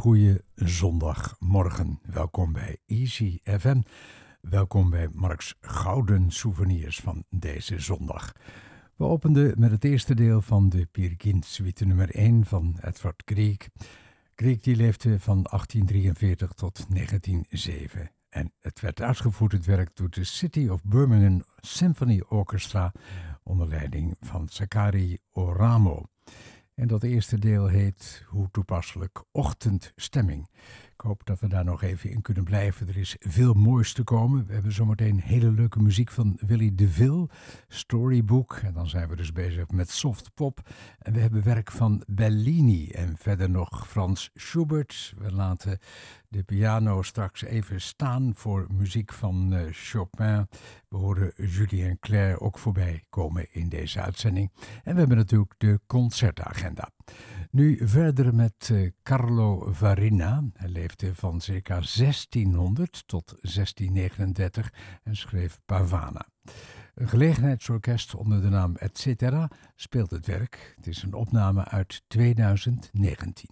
goede zondagmorgen. Welkom bij Easy FM. Welkom bij Marks Gouden Souvenirs van deze zondag. We openden met het eerste deel van de Peer suite nummer 1 van Edward Grieg. Grieg die leefde van 1843 tot 1907 en het werd uitgevoerd, het werk, door de City of Birmingham Symphony Orchestra onder leiding van Sakari Oramo. En dat eerste deel heet, hoe toepasselijk, Ochtendstemming. Ik hoop dat we daar nog even in kunnen blijven. Er is veel moois te komen. We hebben zometeen hele leuke muziek van Willy DeVille, Storybook. En dan zijn we dus bezig met soft pop. En we hebben werk van Bellini en verder nog Frans Schubert. We laten de piano straks even staan voor muziek van uh, Chopin. We horen Julien Claire ook voorbij komen in deze uitzending. En we hebben natuurlijk de concertagenda. Nu verder met uh, Carlo Varina. Hij leefde van circa 1600 tot 1639 en schreef Pavana. Een gelegenheidsorkest onder de naam Etcetera speelt het werk. Het is een opname uit 2019.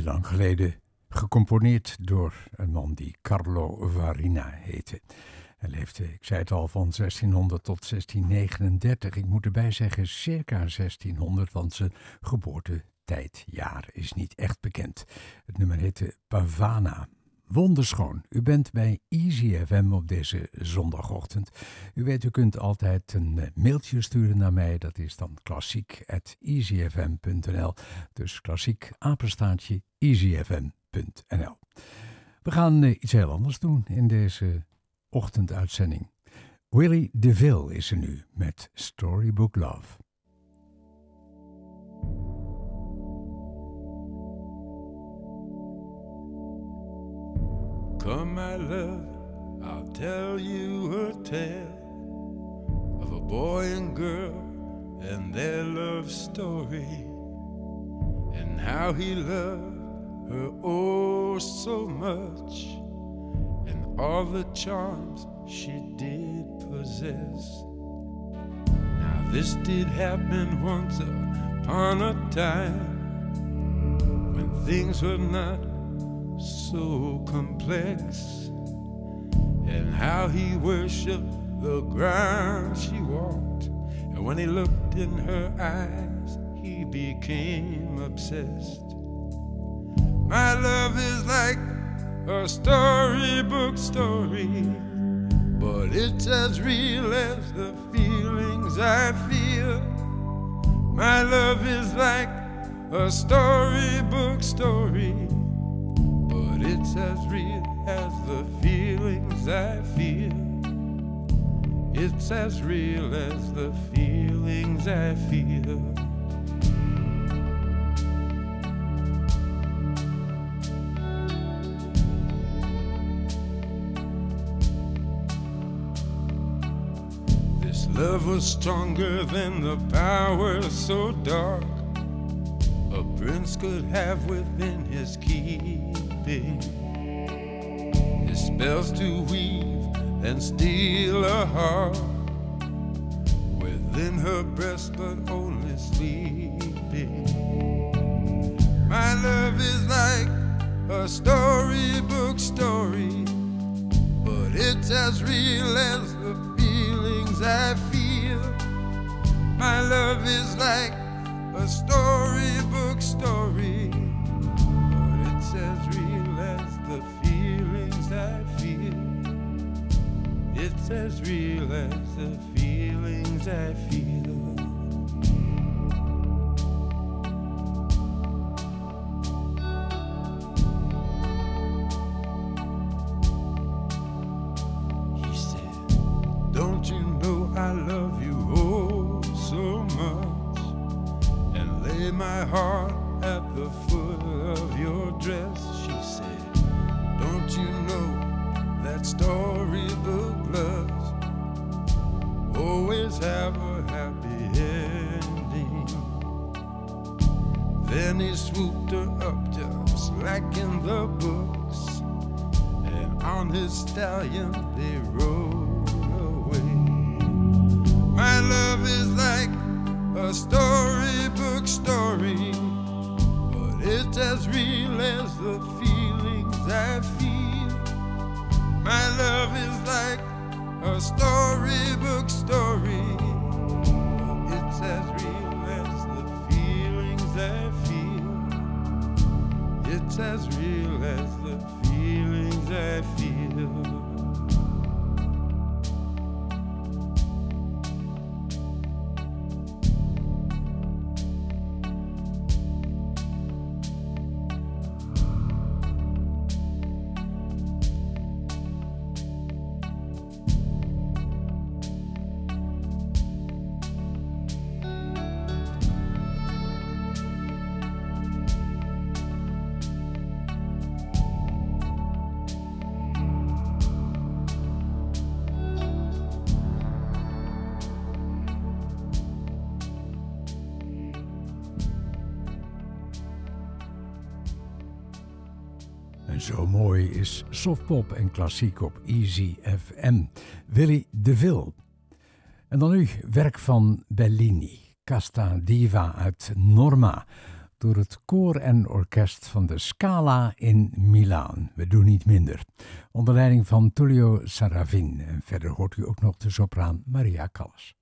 Heel lang geleden gecomponeerd door een man die Carlo Varina heette. Hij leefde, ik zei het al, van 1600 tot 1639. Ik moet erbij zeggen circa 1600, want zijn geboortetijdjaar is niet echt bekend. Het nummer heette Pavana. Wonderschoon. U bent bij Easy FM op deze zondagochtend. U weet, u kunt altijd een eh, mailtje sturen naar mij. Dat is dan klassiek.easyfm.nl. Dus klassiek apenstaartje easyfm.nl. We gaan eh, iets heel anders doen in deze ochtenduitzending. Willie DeVille is er nu met Storybook Love. Come, my love, I'll tell you a tale of a boy and girl and their love story, and how he loved her oh so much, and all the charms she did possess. Now, this did happen once upon a time when things were not so complex, and how he worshiped the ground she walked. And when he looked in her eyes, he became obsessed. My love is like a storybook story, but it's as real as the feelings I feel. My love is like a storybook story it's as real as the feelings I feel. It's as real as the feelings I feel. This love was stronger than the power so dark a prince could have within his keeping. His spells to weave and steal a heart within her breast, but only sleeping. My love is like a storybook story, but it's as real as the feelings I feel. My love is like a storybook story, but it's as real as real as the feelings I feel. As real as softpop en klassiek op Easy FM. Willy DeVille. En dan nu werk van Bellini, Casta Diva uit Norma. door het koor en orkest van de Scala in Milaan. We doen niet minder. Onder leiding van Tullio Saravin. En verder hoort u ook nog de sopraan Maria Callas.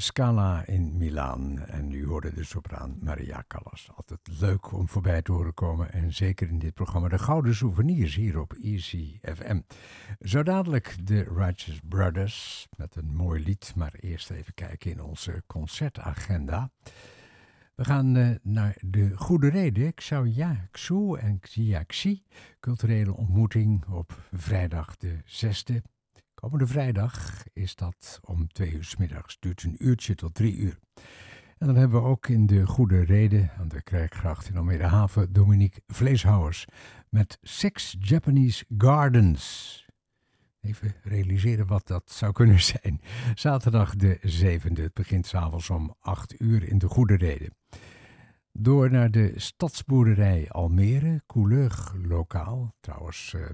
Scala in Milaan. En u hoorde de sopraan Maria Callas. Altijd leuk om voorbij te horen komen. En zeker in dit programma de Gouden Souvenirs hier op Easy FM. Zo dadelijk de Righteous Brothers met een mooi lied. Maar eerst even kijken in onze concertagenda. We gaan uh, naar de Goede Reden, Xiaoyaxu en Xiaxi, culturele ontmoeting op vrijdag de 6e Komende vrijdag is dat om twee uur s middags. Duurt een uurtje tot drie uur. En dan hebben we ook in de Goede Reden aan de Krijkgracht in Almere Haven Dominique Vleeshouwers met Six Japanese Gardens. Even realiseren wat dat zou kunnen zijn. Zaterdag de 7e. Het begint s'avonds om 8 uur in de Goede Reden. Door naar de stadsboerderij Almere, Couleur lokaal. Trouwens, uh,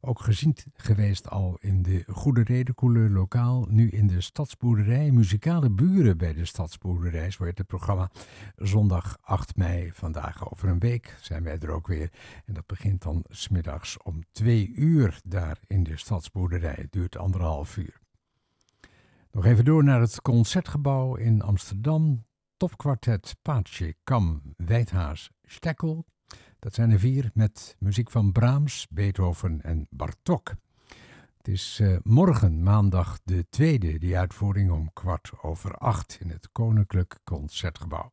ook gezien geweest al in de Goede Reden lokaal. Nu in de stadsboerderij, muzikale buren bij de stadsboerderij. Zo heet het programma. Zondag 8 mei, vandaag over een week zijn wij er ook weer. En dat begint dan smiddags om twee uur daar in de stadsboerderij. Het duurt anderhalf uur. Nog even door naar het Concertgebouw in Amsterdam topkwartet Paatje, Kam, Wijthaas, Stekkel. Dat zijn er vier met muziek van Brahms, Beethoven en Bartok. Het is uh, morgen, maandag de tweede, die uitvoering om kwart over acht in het Koninklijk Concertgebouw.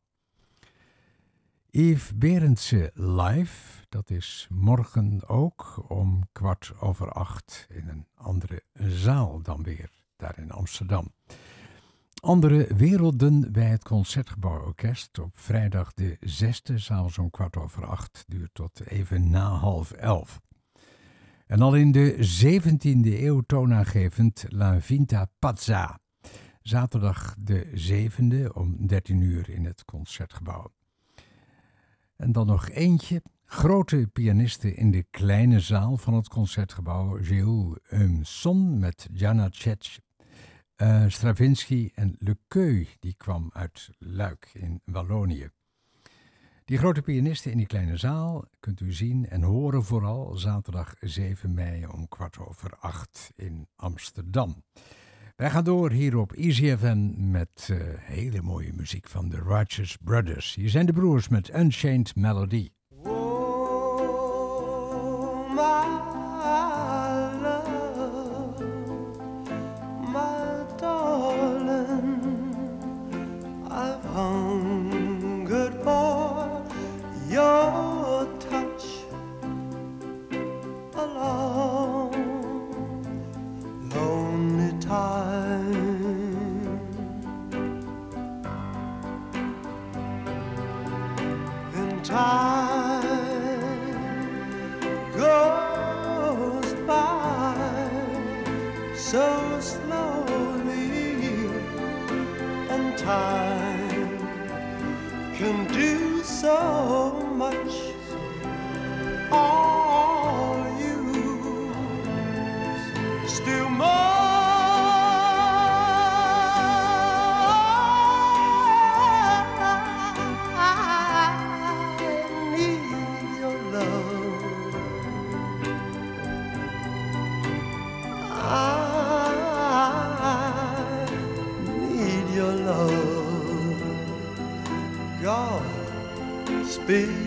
Yves Berendse live, dat is morgen ook om kwart over acht in een andere zaal dan weer, daar in Amsterdam. Andere werelden bij het Concertgebouworkest op vrijdag de 6e, s'avonds om kwart over acht, duurt tot even na half elf. En al in de 17e eeuw toonaangevend La Vinta Pazza. Zaterdag de 7e om 13 uur in het Concertgebouw. En dan nog eentje. Grote pianisten in de kleine zaal van het Concertgebouw. Gilles Umson met Janacek uh, Stravinsky en Le Queux, die kwam uit Luik in Wallonië. Die grote pianisten in die kleine zaal kunt u zien en horen vooral zaterdag 7 mei om kwart over acht in Amsterdam. Wij gaan door hier op Easy FM met uh, hele mooie muziek van de Righteous Brothers. Hier zijn de broers met Unchained Melody.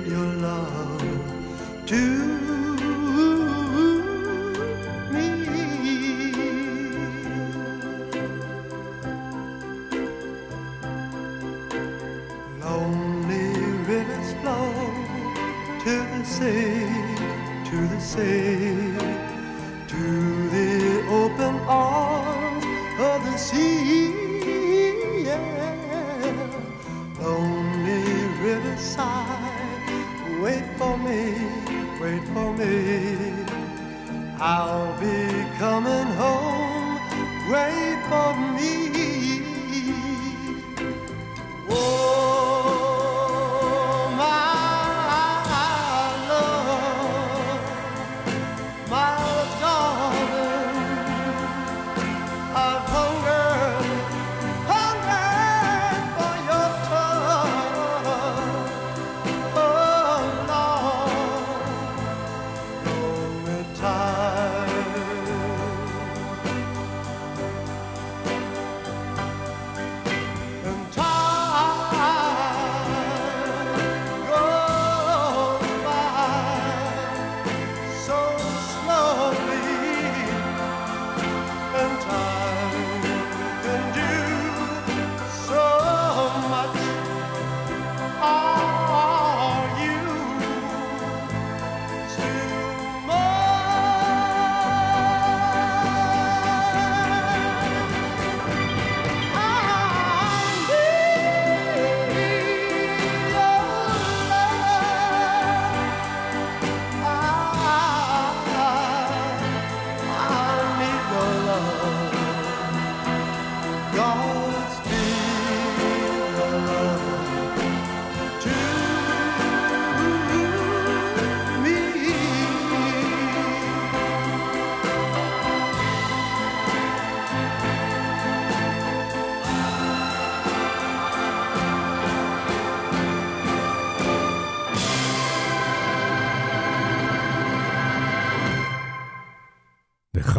your love to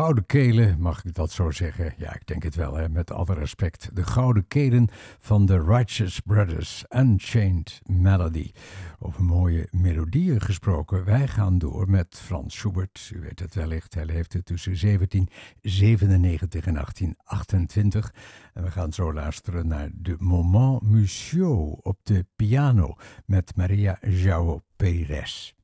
gouden kelen, mag ik dat zo zeggen? Ja, ik denk het wel, hè? met alle respect. De gouden kelen van de Righteous Brothers, Unchained Melody. Over mooie melodieën gesproken. Wij gaan door met Frans Schubert. U weet het wellicht, hij leefde tussen 1797 en 1828. En we gaan zo luisteren naar de Moment Musiaux op de piano met Maria João Pérez.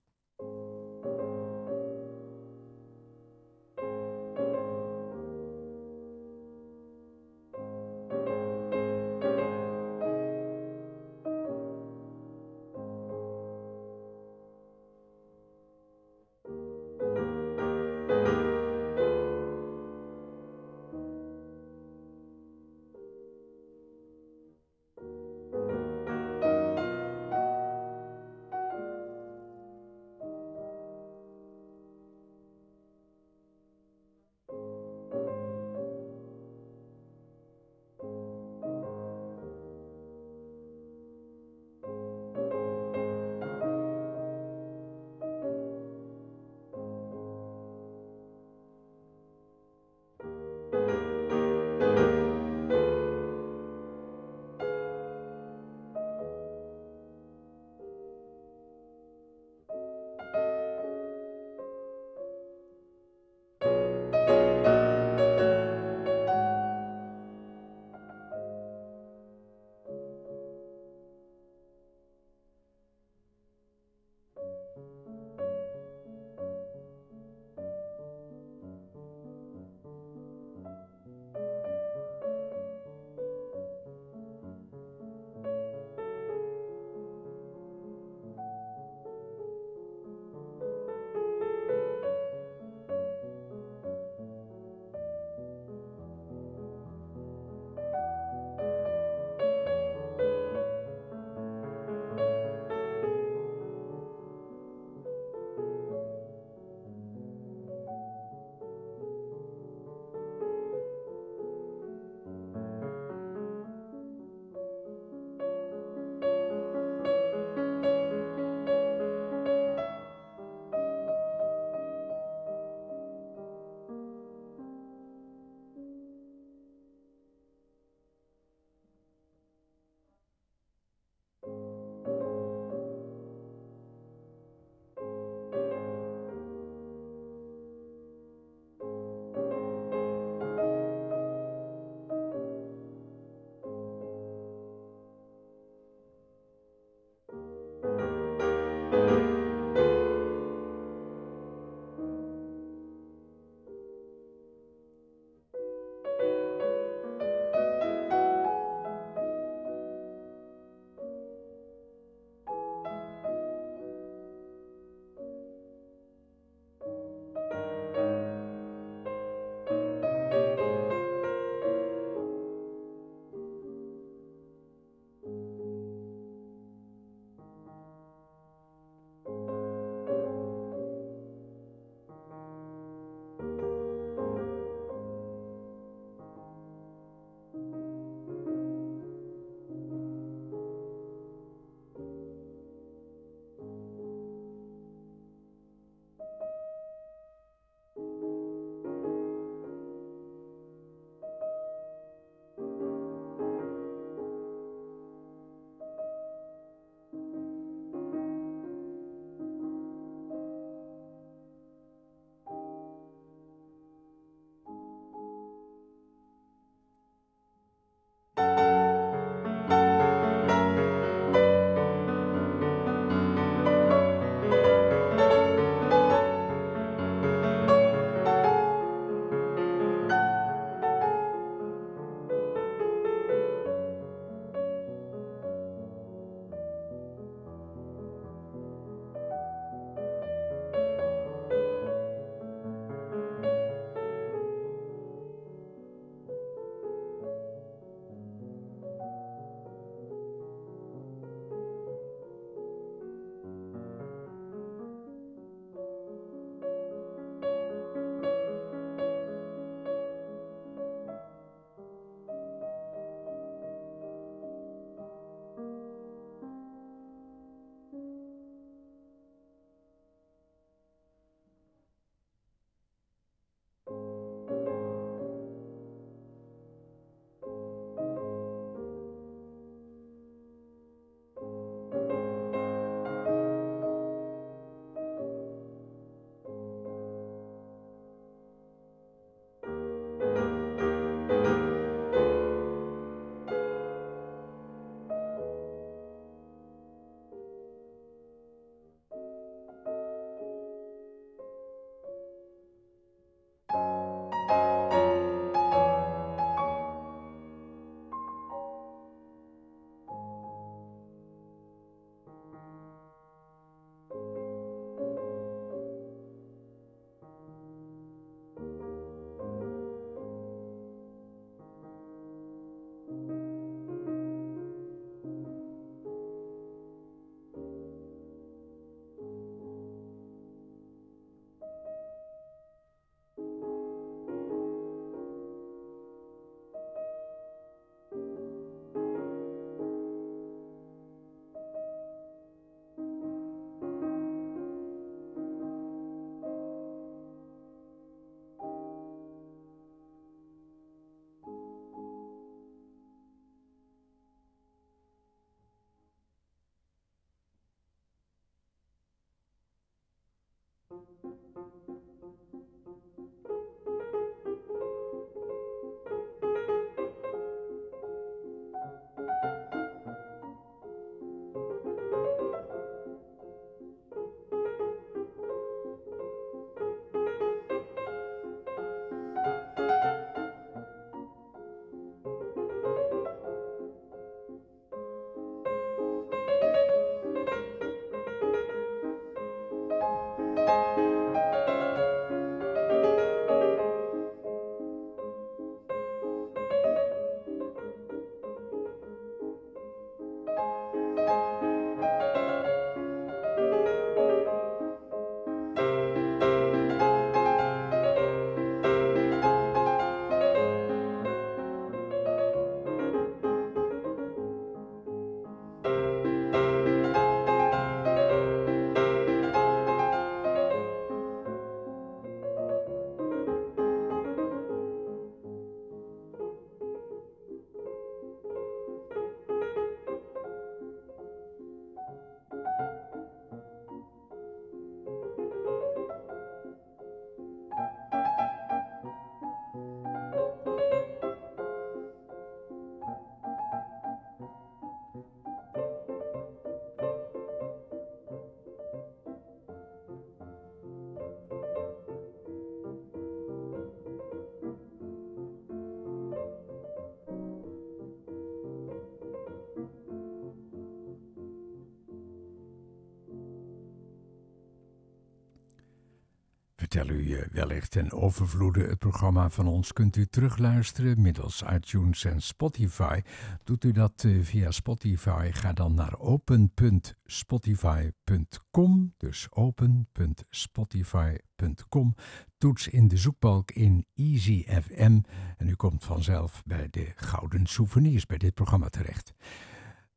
Vertel u eh, wellicht ten overvloede. Het programma van ons kunt u terugluisteren middels iTunes en Spotify. Doet u dat eh, via Spotify, ga dan naar open.spotify.com. Dus open.spotify.com. Toets in de zoekbalk in Easy FM en u komt vanzelf bij de Gouden Souvenirs bij dit programma terecht.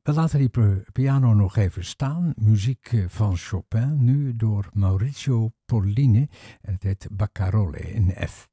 We laten die piano nog even staan. Muziek eh, van Chopin, nu door Maurizio Pollini. En het heet Baccarole in F.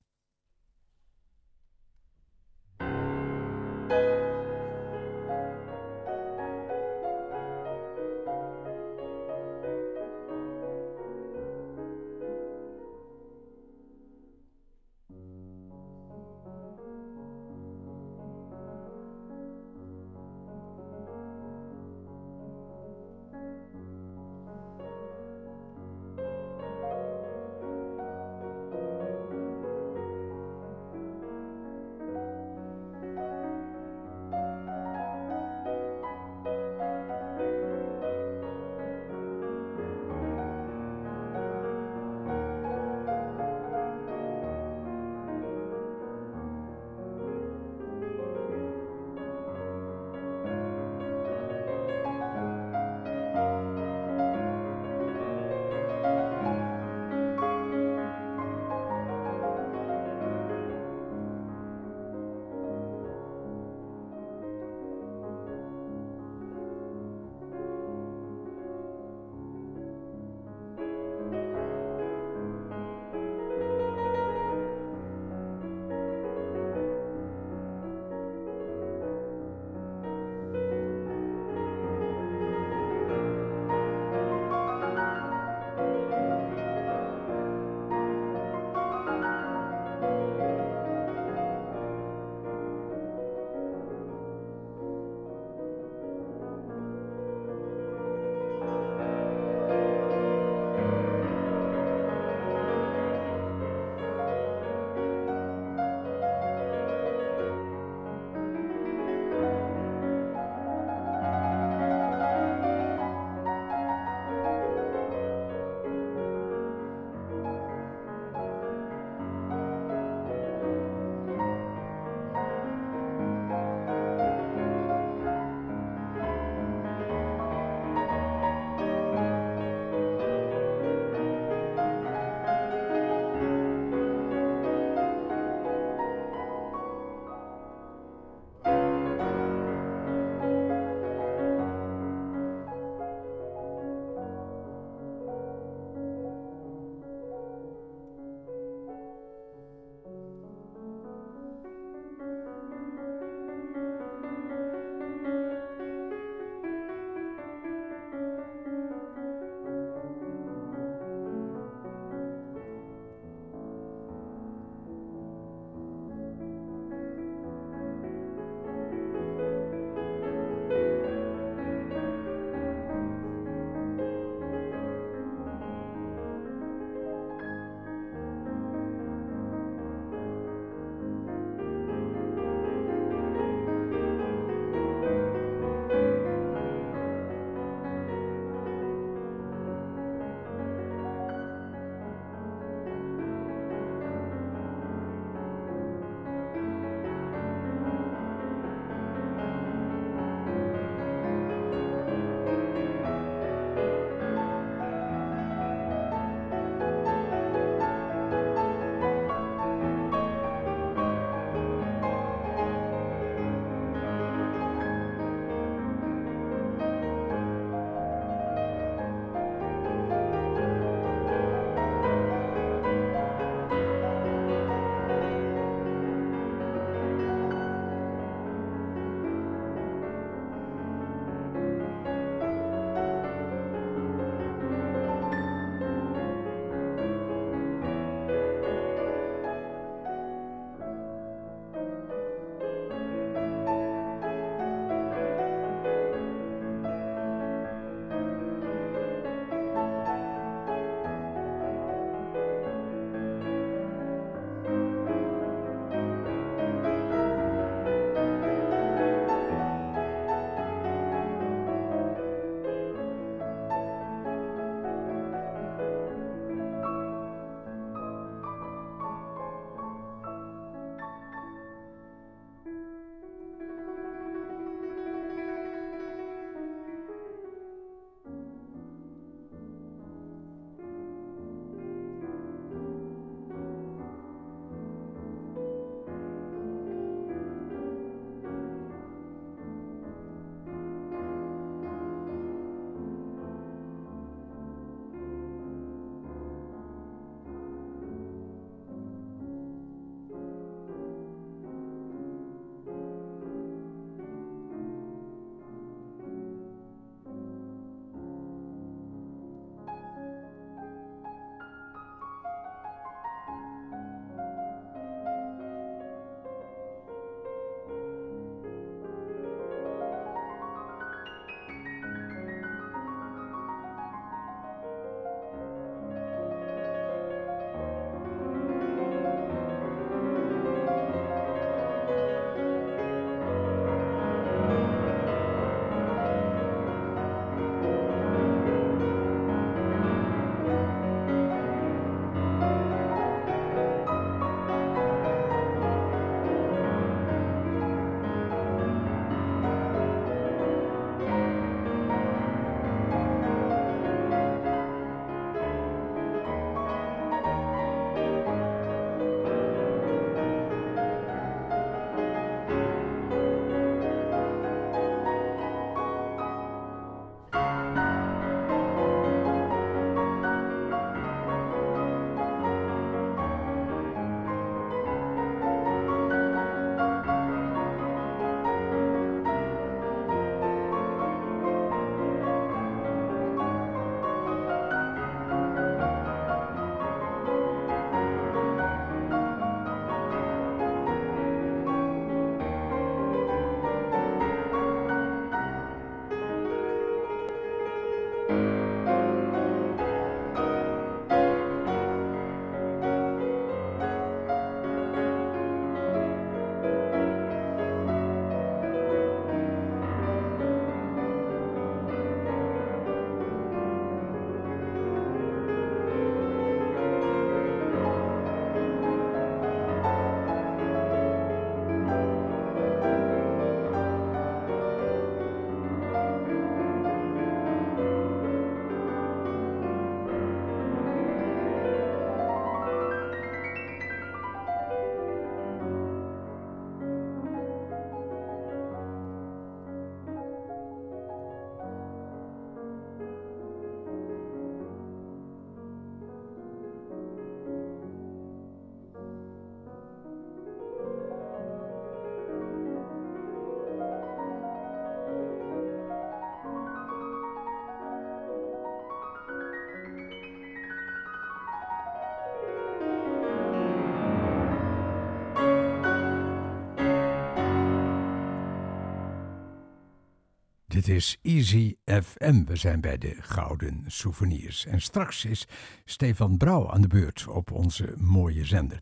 Dit is Easy FM. We zijn bij de Gouden Souvenirs. En straks is Stefan Brouw aan de beurt op onze mooie zender.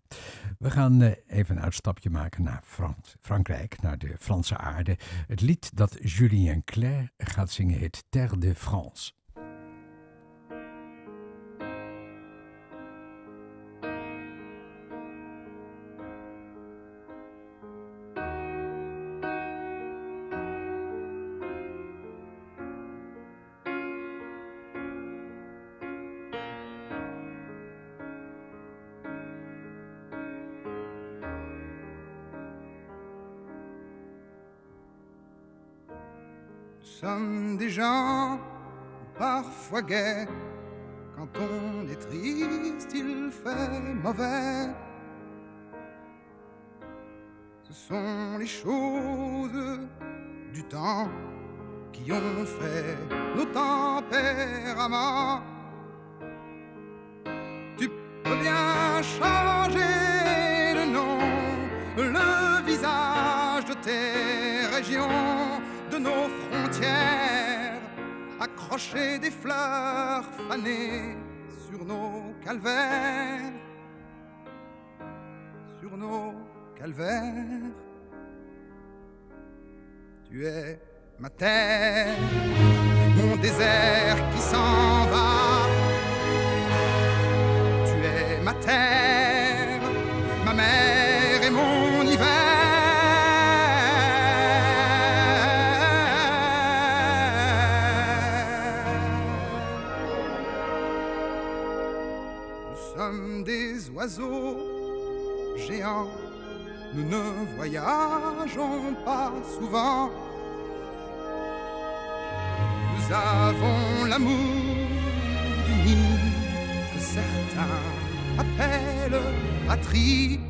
We gaan eh, even een uitstapje maken naar Frankrijk, naar de Franse aarde. Het lied dat Julien Clerc gaat zingen heet Terre de France. Sommes des gens parfois gais. Quand on est triste, il fait mauvais. Ce sont les choses du temps qui ont fait nos tempéraments. Tu peux bien changer le nom, le visage de tes régions de nos accrocher des fleurs fanées sur nos calvaires, sur nos calvaires. Tu es ma terre, mon désert qui s'en va. Tu es ma terre, géants. Nous ne voyageons pas souvent. Nous avons l'amour du nid que certains appellent patrie.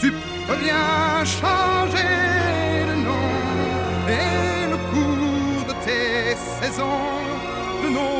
Tu peux bien changer le nom et le cours de tes saisons, de nos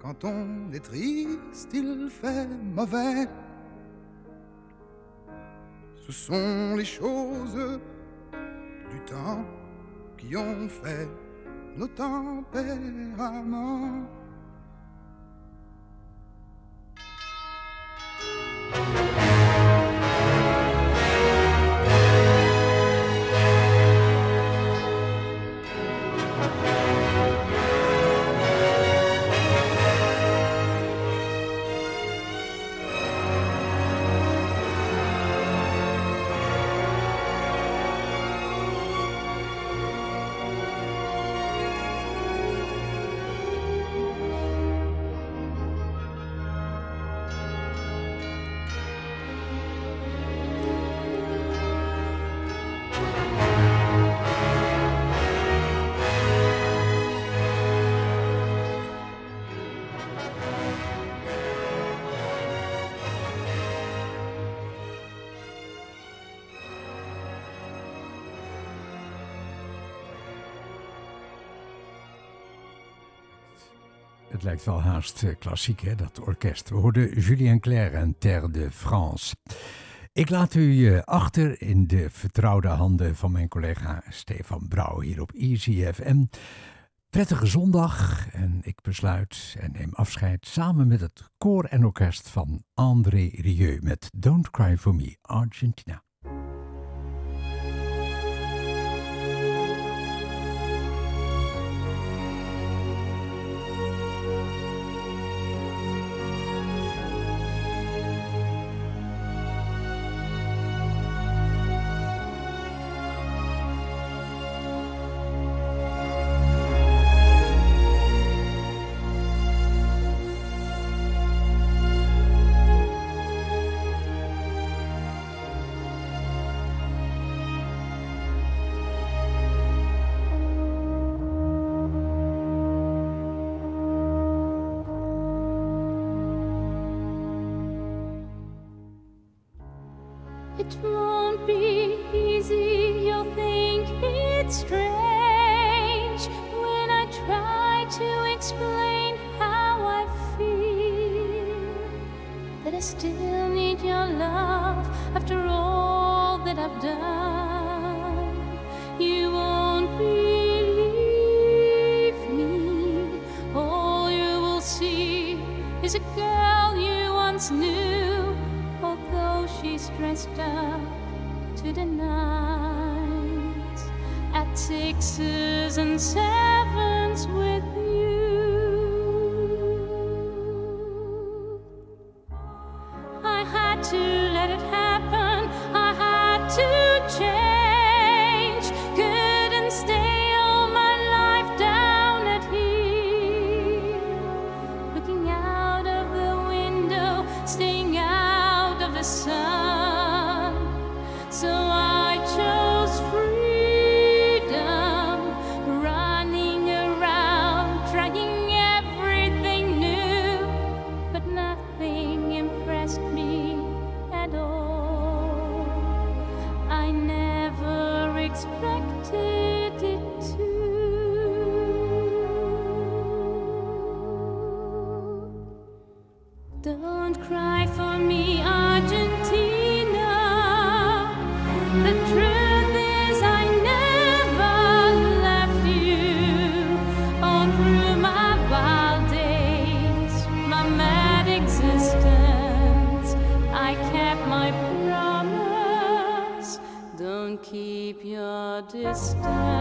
Quand on est triste, il fait mauvais. Ce sont les choses du temps qui ont fait nos tempéraments. Het lijkt wel haast eh, klassiek, hè, dat orkest. We hoorden Julien Clerc en Terre de France. Ik laat u eh, achter in de vertrouwde handen van mijn collega Stefan Brouw hier op Easy FM. prettige zondag en ik besluit en neem afscheid samen met het koor en orkest van André Rieu met Don't Cry For Me, Argentina. It won't be easy, you'll think it's strange when I try to explain how I feel. That I still need your love after all that I've done. up to the night at sixes and sevens. Distance.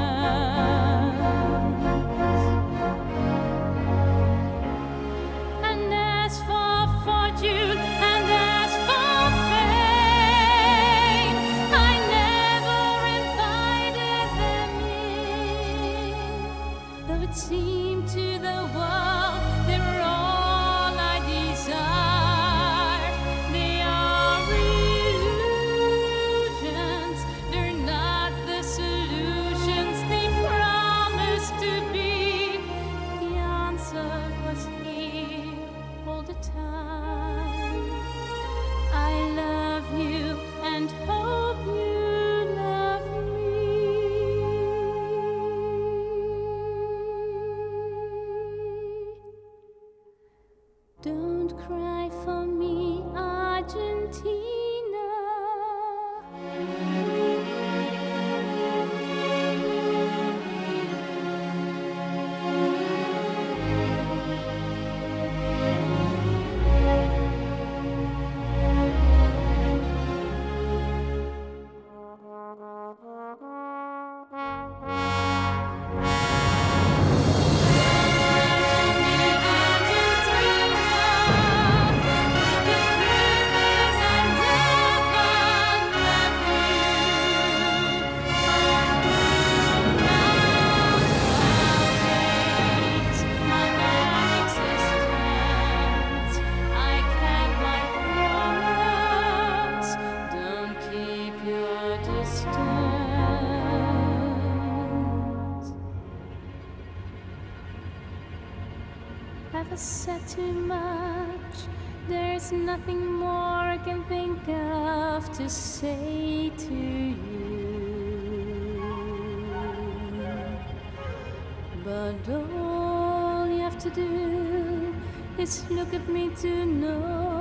I said too much. There's nothing more I can think of to say to you. But all you have to do is look at me to know.